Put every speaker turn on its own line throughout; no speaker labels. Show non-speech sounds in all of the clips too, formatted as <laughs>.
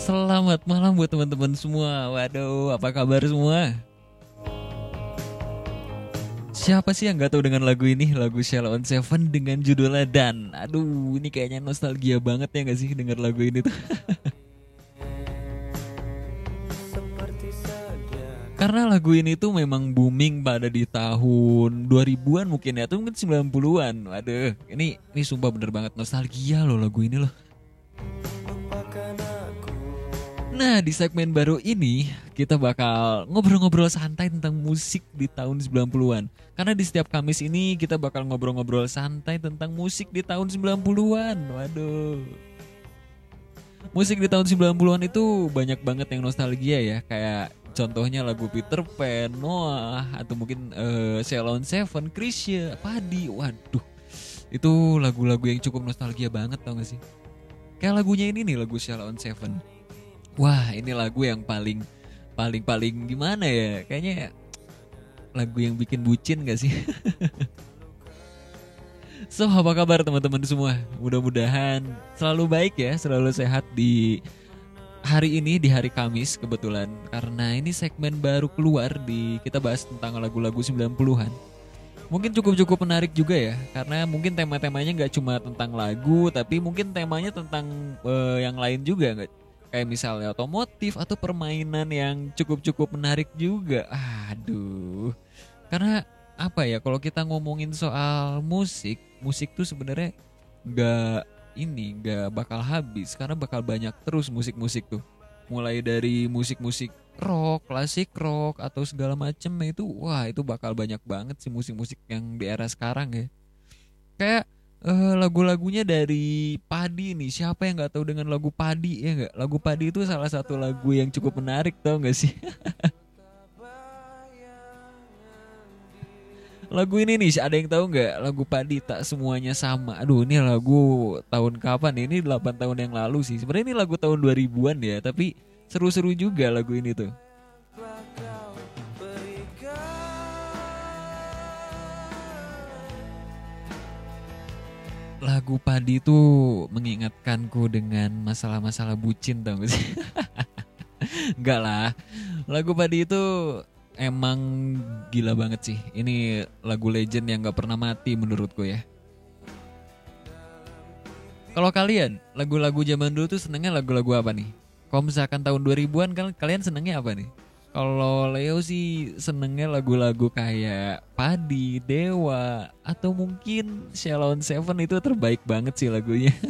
Selamat malam buat teman-teman semua. Waduh, apa kabar semua? Siapa sih yang gak tahu dengan lagu ini? Lagu Shell on Seven dengan judulnya Dan. Aduh, ini kayaknya nostalgia banget ya gak sih denger lagu ini tuh? <laughs> Karena lagu ini tuh memang booming pada di tahun 2000-an mungkin ya, atau mungkin 90-an. Waduh, ini ini sumpah bener banget nostalgia loh lagu ini loh. Nah, di segmen baru ini kita bakal ngobrol-ngobrol santai tentang musik di tahun 90-an. Karena di setiap Kamis ini kita bakal ngobrol-ngobrol santai tentang musik di tahun 90-an. Waduh. Musik di tahun 90-an itu banyak banget yang nostalgia ya, kayak contohnya lagu Peter Pan, Noah, atau mungkin uh, Seven, Krisya, Padi. Waduh, itu lagu-lagu yang cukup nostalgia banget tau gak sih? Kayak lagunya ini nih lagu Ceylon Seven Wah ini lagu yang paling paling paling gimana ya? Kayaknya lagu yang bikin bucin gak sih? <laughs> so apa kabar teman-teman semua? Mudah-mudahan selalu baik ya, selalu sehat di hari ini di hari Kamis kebetulan karena ini segmen baru keluar di kita bahas tentang lagu-lagu 90-an. Mungkin cukup-cukup menarik juga ya karena mungkin tema-temanya nggak cuma tentang lagu tapi mungkin temanya tentang uh, yang lain juga nggak kayak misalnya otomotif atau permainan yang cukup-cukup menarik juga. Aduh. Karena apa ya kalau kita ngomongin soal musik, musik tuh sebenarnya nggak ini nggak bakal habis karena bakal banyak terus musik-musik tuh. Mulai dari musik-musik rock, klasik rock atau segala macem itu wah itu bakal banyak banget sih musik-musik yang di era sekarang ya. Kayak uh, lagu-lagunya dari Padi nih. Siapa yang nggak tahu dengan lagu Padi ya nggak? Lagu Padi itu salah satu lagu yang cukup menarik tau nggak sih? <laughs> lagu ini nih ada yang tahu nggak lagu Padi tak semuanya sama aduh ini lagu tahun kapan ini 8 tahun yang lalu sih sebenarnya ini lagu tahun 2000-an ya tapi seru-seru juga lagu ini tuh lagu padi itu mengingatkanku dengan masalah-masalah bucin tau gak sih? <laughs> Enggak lah. Lagu padi itu emang gila banget sih. Ini lagu legend yang gak pernah mati menurutku ya. Kalau kalian, lagu-lagu zaman dulu tuh senengnya lagu-lagu apa nih? Kalau misalkan tahun 2000-an kalian senengnya apa nih? Kalau Leo sih senengnya lagu-lagu kayak Padi, Dewa, atau mungkin Shalom Seven itu terbaik banget sih lagunya. <laughs>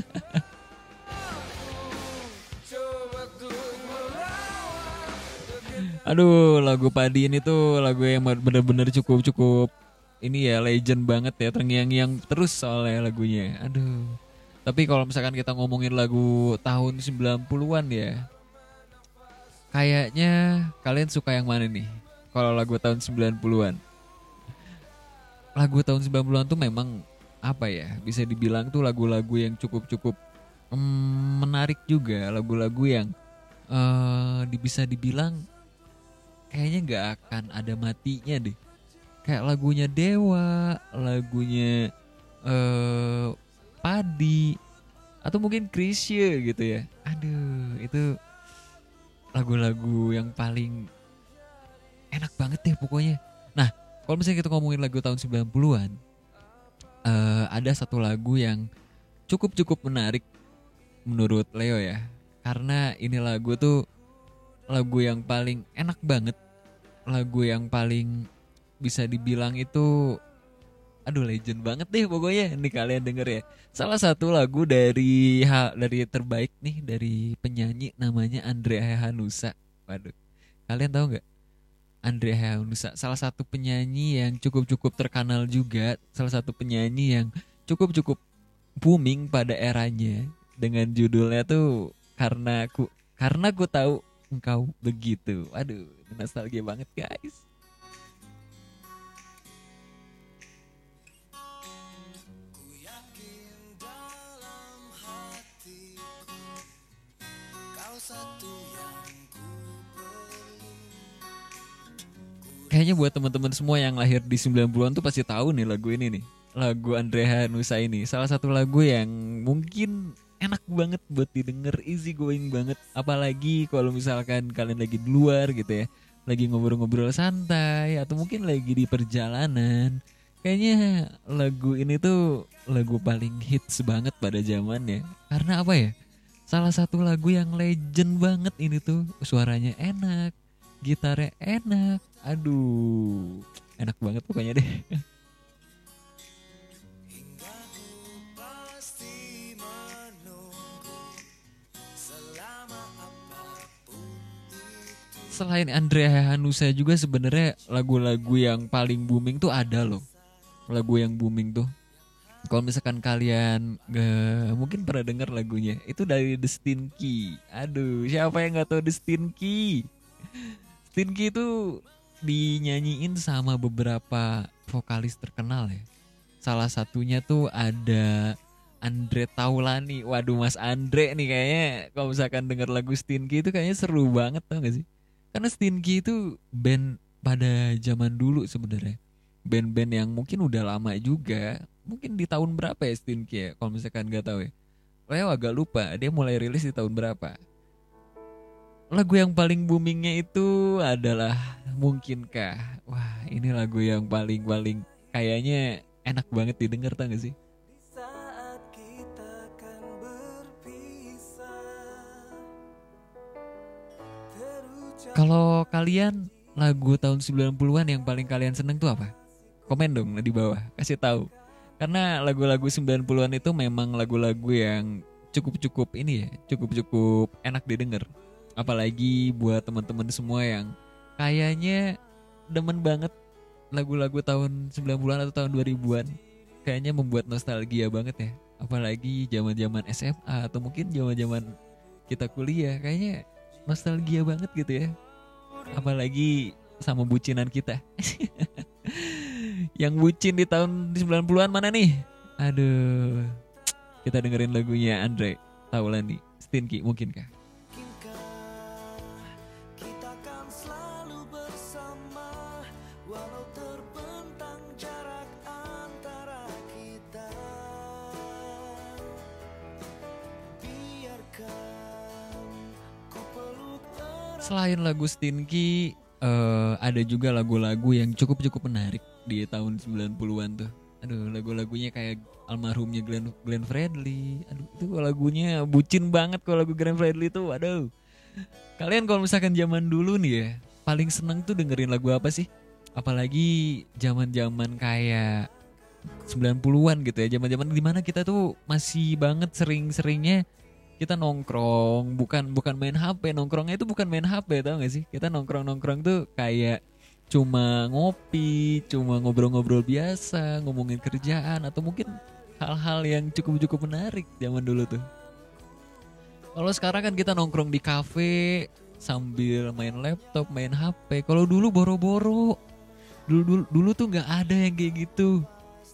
Aduh, lagu Padi ini tuh lagu yang bener-bener cukup-cukup ini ya legend banget ya, terngiang-ngiang terus soalnya lagunya. Aduh. Tapi kalau misalkan kita ngomongin lagu tahun 90-an ya, Kayaknya kalian suka yang mana nih? Kalau lagu tahun 90-an. Lagu tahun 90-an tuh memang apa ya? Bisa dibilang tuh lagu-lagu yang cukup-cukup mm, menarik juga, lagu-lagu yang uh, bisa dibilang kayaknya nggak akan ada matinya deh. Kayak lagunya Dewa, lagunya uh, Padi, atau mungkin Krisya gitu ya. Aduh, itu lagu-lagu yang paling enak banget deh pokoknya. Nah, kalau misalnya kita ngomongin lagu tahun 90-an, uh, eh, ada satu lagu yang cukup-cukup menarik menurut Leo ya. Karena ini lagu tuh lagu yang paling enak banget. Lagu yang paling bisa dibilang itu aduh legend banget deh pokoknya ini kalian denger ya. Salah satu lagu dari dari terbaik nih dari penyanyi namanya Andrea Hanusa waduh kalian tahu nggak? Andrea Hanusa salah satu penyanyi yang cukup cukup terkenal juga salah satu penyanyi yang cukup cukup booming pada eranya dengan judulnya tuh karena aku karena aku tahu engkau begitu. Waduh nostalgia banget guys kayaknya buat teman-teman semua yang lahir di 90-an tuh pasti tahu nih lagu ini nih. Lagu Andrea Nusa ini. Salah satu lagu yang mungkin enak banget buat didengar easy going banget. Apalagi kalau misalkan kalian lagi di luar gitu ya. Lagi ngobrol-ngobrol santai atau mungkin lagi di perjalanan. Kayaknya lagu ini tuh lagu paling hits banget pada zamannya. Karena apa ya salah satu lagu yang legend banget ini tuh suaranya enak gitarnya enak aduh enak banget pokoknya deh selain Andrea Hanusa juga sebenarnya lagu-lagu yang paling booming tuh ada loh. Lagu yang booming tuh. Kalau misalkan kalian gak, mungkin pernah dengar lagunya, itu dari The Stinky. Aduh, siapa yang nggak tahu The Stinky? Stinky itu dinyanyiin sama beberapa vokalis terkenal ya. Salah satunya tuh ada Andre Taulani. Waduh Mas Andre nih kayaknya kalau misalkan denger lagu Stinky itu kayaknya seru banget tau gak sih? Karena Stinky itu band pada zaman dulu sebenarnya. Band-band yang mungkin udah lama juga. Mungkin di tahun berapa ya Stinky ya? Kalau misalkan nggak tahu ya. Saya agak lupa. Dia mulai rilis di tahun berapa. Lagu yang paling boomingnya itu adalah Mungkinkah. Wah ini lagu yang paling-paling kayaknya enak banget didengar tau gak sih? Kalau kalian lagu tahun 90-an yang paling kalian seneng tuh apa? Komen dong di bawah, kasih tahu. Karena lagu-lagu 90-an itu memang lagu-lagu yang cukup-cukup ini ya, cukup-cukup enak didengar. Apalagi buat teman-teman semua yang kayaknya demen banget lagu-lagu tahun 90-an atau tahun 2000-an. Kayaknya membuat nostalgia banget ya. Apalagi zaman-zaman SMA atau mungkin zaman-zaman kita kuliah kayaknya nostalgia banget gitu ya apalagi sama bucinan kita <laughs> yang bucin di tahun 90-an mana nih? Aduh. Kita dengerin lagunya Andre Taulani Stinky mungkinkah? Selain lagu Stinky uh, ada juga lagu-lagu yang cukup-cukup menarik di tahun 90-an tuh. Aduh, lagu-lagunya kayak almarhumnya Glenn Glenn Fredly. Aduh, itu lagunya bucin banget kalau lagu Glenn Fredly itu. Aduh. Kalian kalau misalkan zaman dulu nih ya, paling seneng tuh dengerin lagu apa sih? Apalagi zaman-zaman kayak 90-an gitu ya, zaman-zaman di mana kita tuh masih banget sering-seringnya kita nongkrong bukan bukan main HP nongkrongnya itu bukan main HP tau gak sih kita nongkrong nongkrong tuh kayak cuma ngopi cuma ngobrol-ngobrol biasa ngomongin kerjaan atau mungkin hal-hal yang cukup cukup menarik zaman dulu tuh. Kalau sekarang kan kita nongkrong di kafe sambil main laptop main HP kalau dulu boro-boro. Dulu dulu dulu tuh nggak ada yang kayak gitu.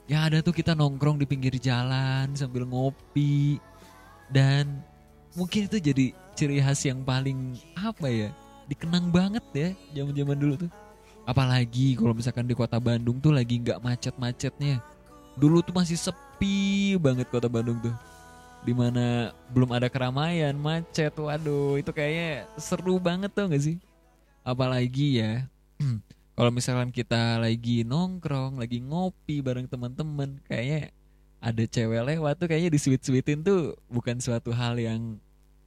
Ya ada tuh kita nongkrong di pinggir jalan sambil ngopi. Dan mungkin itu jadi ciri khas yang paling apa ya dikenang banget ya zaman zaman dulu tuh apalagi kalau misalkan di kota Bandung tuh lagi nggak macet-macetnya. Dulu tuh masih sepi banget kota Bandung tuh. Di mana belum ada keramaian macet waduh itu kayaknya seru banget tuh gak sih? Apalagi ya <clears throat> kalau misalkan kita lagi nongkrong lagi ngopi bareng teman-teman kayaknya ada cewek lewat tuh kayaknya di sweet sweetin tuh bukan suatu hal yang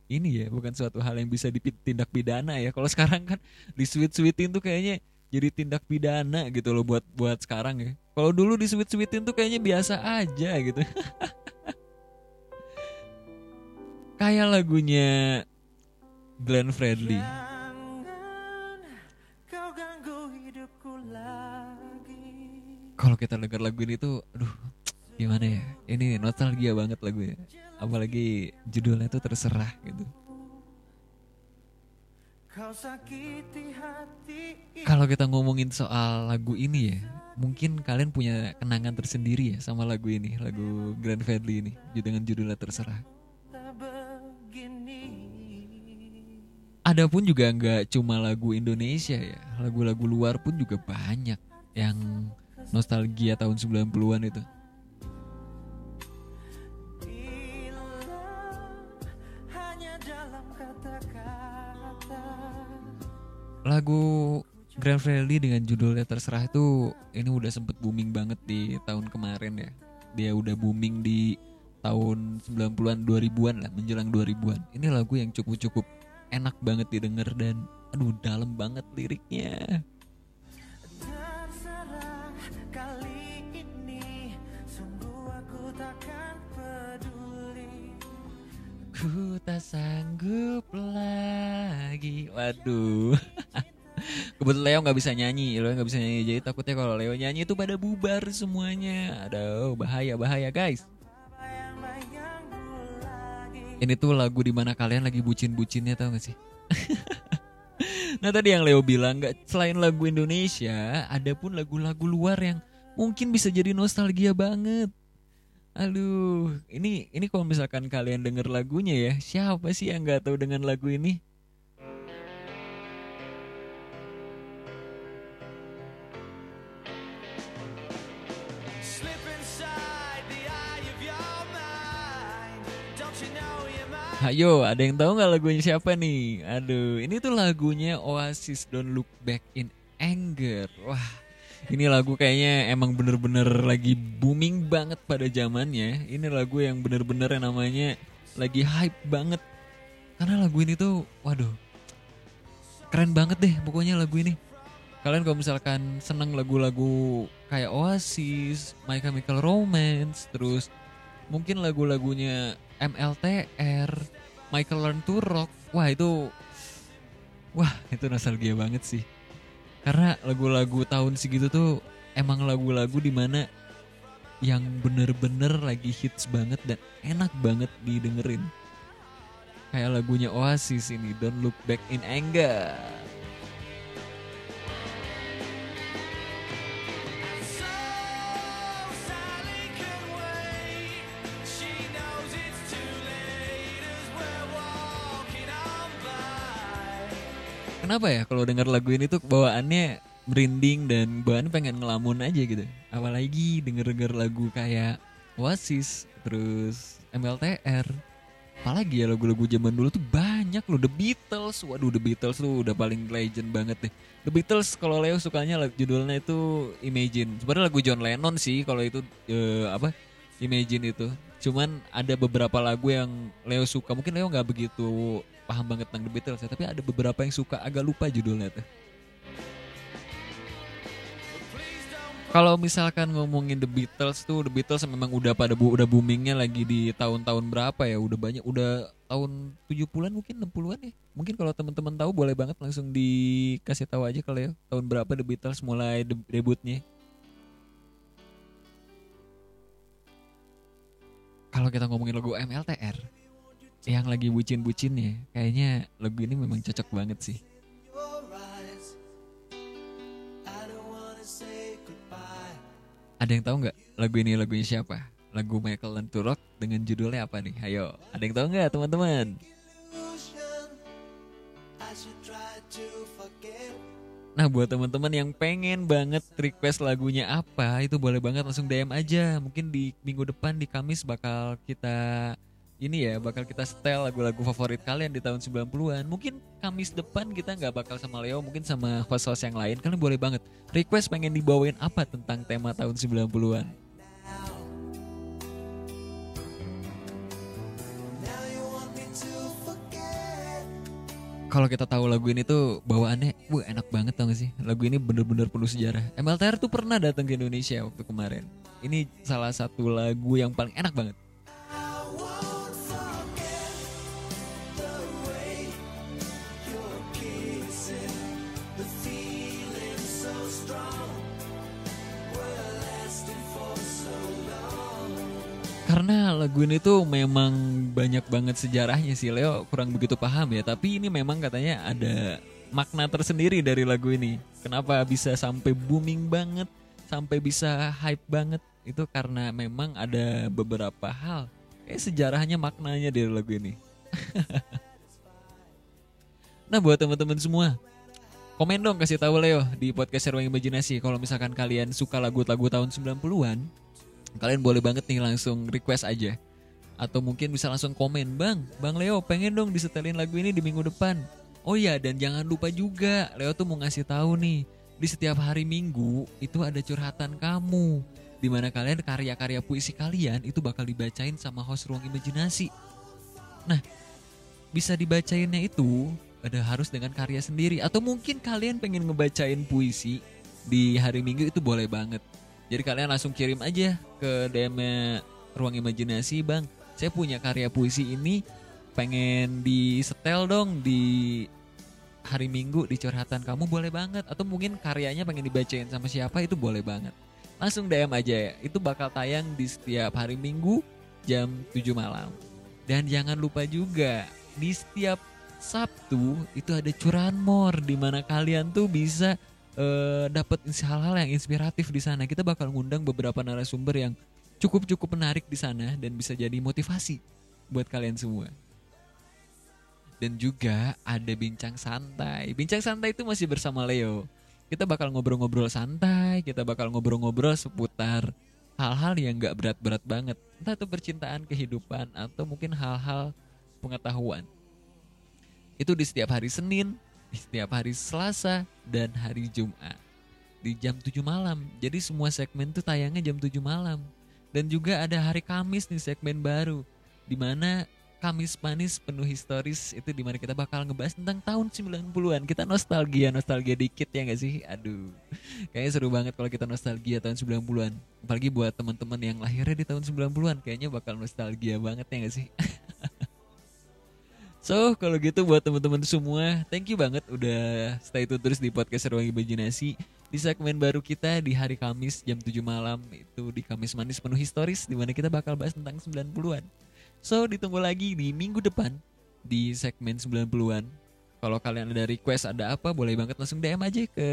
ini ya bukan suatu hal yang bisa ditindak pidana ya. Kalau sekarang kan di sweet sweetin tuh kayaknya jadi tindak pidana gitu loh buat buat sekarang ya. Kalau dulu di sweet sweetin tuh kayaknya biasa aja gitu. <laughs> Kayak lagunya Glenn Fredly. Kalau kita dengar lagu ini tuh aduh gimana ya? Ini nostalgia banget lagunya. Apalagi judulnya tuh terserah gitu kalau kita ngomongin soal lagu ini ya mungkin kalian punya kenangan tersendiri ya sama lagu ini lagu Grand Fadli ini dengan judulnya terserah. Ada pun juga nggak cuma lagu Indonesia ya lagu-lagu luar pun juga banyak yang nostalgia tahun 90-an itu lagu Grand Freddy dengan judulnya terserah itu ini udah sempet booming banget di tahun kemarin ya. Dia udah booming di tahun 90-an 2000-an lah menjelang 2000-an. Ini lagu yang cukup-cukup enak banget didengar dan aduh dalam banget liriknya. Ku tak sanggup lagi. Waduh. <laughs> Kebetulan Leo nggak bisa nyanyi, Leo nggak bisa nyanyi. Jadi takutnya kalau Leo nyanyi itu pada bubar semuanya. Aduh, bahaya bahaya guys. Ini tuh lagu di mana kalian lagi bucin-bucinnya tau gak sih? <laughs> nah tadi yang Leo bilang nggak selain lagu Indonesia, ada pun lagu-lagu luar yang mungkin bisa jadi nostalgia banget. Aduh, ini ini kalau misalkan kalian denger lagunya ya, siapa sih yang nggak tahu dengan lagu ini? Ayo, ada yang tahu nggak lagunya siapa nih? Aduh, ini tuh lagunya Oasis Don't Look Back in Anger. Wah, ini lagu kayaknya emang bener-bener lagi booming banget pada zamannya. Ini lagu yang bener-bener yang namanya lagi hype banget. Karena lagu ini tuh, waduh, keren banget deh pokoknya lagu ini. Kalian kalau misalkan seneng lagu-lagu kayak Oasis, My Chemical Romance, terus mungkin lagu-lagunya MLTR, Michael Learn to Rock, wah itu, wah itu nostalgia banget sih. Karena lagu-lagu tahun segitu tuh emang lagu-lagu di mana yang bener-bener lagi hits banget dan enak banget didengerin. Kayak lagunya Oasis ini, Don't Look Back in Anger. Kenapa ya kalau dengar lagu ini tuh bawaannya merinding dan bawaan pengen ngelamun aja gitu. Apalagi denger-denger lagu kayak Oasis, terus MLTR. Apalagi ya lagu-lagu zaman dulu tuh banyak loh The Beatles. Waduh The Beatles tuh udah paling legend banget deh. The Beatles kalau Leo sukanya judulnya itu Imagine. Sebenarnya lagu John Lennon sih kalau itu eh, apa? Imagine itu. Cuman ada beberapa lagu yang Leo suka. Mungkin Leo nggak begitu paham banget tentang The Beatles ya, tapi ada beberapa yang suka agak lupa judulnya tuh. Kalau misalkan ngomongin The Beatles tuh The Beatles memang udah pada bu udah boomingnya lagi di tahun-tahun berapa ya udah banyak udah tahun 70-an mungkin 60-an ya. Mungkin kalau teman-teman tahu boleh banget langsung dikasih tahu aja kalau ya tahun berapa The Beatles mulai de- debutnya. Kalau kita ngomongin lagu MLTR yang lagi bucin-bucinnya kayaknya lagu ini memang cocok banget sih Ada yang tahu nggak lagu ini lagunya siapa? Lagu Michael to Rock dengan judulnya apa nih? Ayo, ada yang tahu nggak teman-teman? Nah buat teman-teman yang pengen banget request lagunya apa, itu boleh banget langsung DM aja. Mungkin di minggu depan di Kamis bakal kita ini ya, bakal kita setel lagu-lagu favorit kalian di tahun 90-an. Mungkin Kamis depan kita nggak bakal sama Leo, mungkin sama host-host yang lain. Kalian boleh banget request pengen dibawain apa tentang tema tahun 90-an.
Now you want me to forget
kalau kita tahu lagu ini tuh bawaannya, wah enak banget tau gak sih? Lagu ini bener-bener penuh sejarah. MLTR tuh pernah datang ke Indonesia waktu kemarin. Ini salah satu lagu yang paling enak banget. Lagu ini tuh memang banyak banget sejarahnya sih. Leo kurang begitu paham ya, tapi ini memang katanya ada makna tersendiri dari lagu ini. Kenapa bisa sampai booming banget, sampai bisa hype banget? Itu karena memang ada beberapa hal. Kayak sejarahnya maknanya dari lagu ini. <laughs> nah buat teman-teman semua, komen dong kasih tahu Leo di podcast Ruang Imajinasi kalau misalkan kalian suka lagu-lagu tahun 90-an, kalian boleh banget nih langsung request aja. Atau mungkin bisa langsung komen, "Bang, Bang Leo pengen dong disetelin lagu ini di minggu depan." Oh iya dan jangan lupa juga Leo tuh mau ngasih tahu nih di setiap hari Minggu itu ada curhatan kamu di mana kalian karya-karya puisi kalian itu bakal dibacain sama host ruang imajinasi. Nah bisa dibacainnya itu ada harus dengan karya sendiri atau mungkin kalian pengen ngebacain puisi di hari Minggu itu boleh banget. Jadi kalian langsung kirim aja ke DM ruang imajinasi bang. Saya punya karya puisi ini pengen di setel dong di hari Minggu di curhatan kamu boleh banget atau mungkin karyanya pengen dibacain sama siapa itu boleh banget. Langsung DM aja ya. Itu bakal tayang di setiap hari Minggu jam 7 malam. Dan jangan lupa juga di setiap Sabtu itu ada curahan more di mana kalian tuh bisa eh, dapat hal-hal yang inspiratif di sana. Kita bakal ngundang beberapa narasumber yang cukup-cukup menarik di sana dan bisa jadi motivasi buat kalian semua dan juga ada bincang santai. Bincang santai itu masih bersama Leo. Kita bakal ngobrol-ngobrol santai, kita bakal ngobrol-ngobrol seputar hal-hal yang gak berat-berat banget. Entah itu percintaan, kehidupan, atau mungkin hal-hal pengetahuan. Itu di setiap hari Senin, setiap hari Selasa, dan hari Jumat. Di jam 7 malam. Jadi semua segmen tuh tayangnya jam 7 malam. Dan juga ada hari Kamis nih segmen baru. Di mana Kamis Manis penuh historis itu di mana kita bakal ngebahas tentang tahun 90-an. Kita nostalgia, nostalgia dikit ya gak sih? Aduh, kayaknya seru banget kalau kita nostalgia tahun 90-an. Apalagi buat teman-teman yang lahirnya di tahun 90-an, kayaknya bakal nostalgia banget ya gak sih? <laughs> so, kalau gitu buat teman-teman semua, thank you banget udah stay tune terus di podcast Ruang Imajinasi. Di segmen baru kita di hari Kamis jam 7 malam itu di Kamis Manis penuh historis di mana kita bakal bahas tentang 90-an. So ditunggu lagi di minggu depan di segmen 90-an. Kalau kalian ada request ada apa boleh banget langsung DM aja ke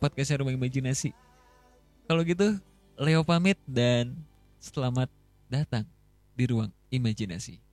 podcast Rumah Imajinasi. Kalau gitu Leo pamit dan selamat datang di ruang imajinasi.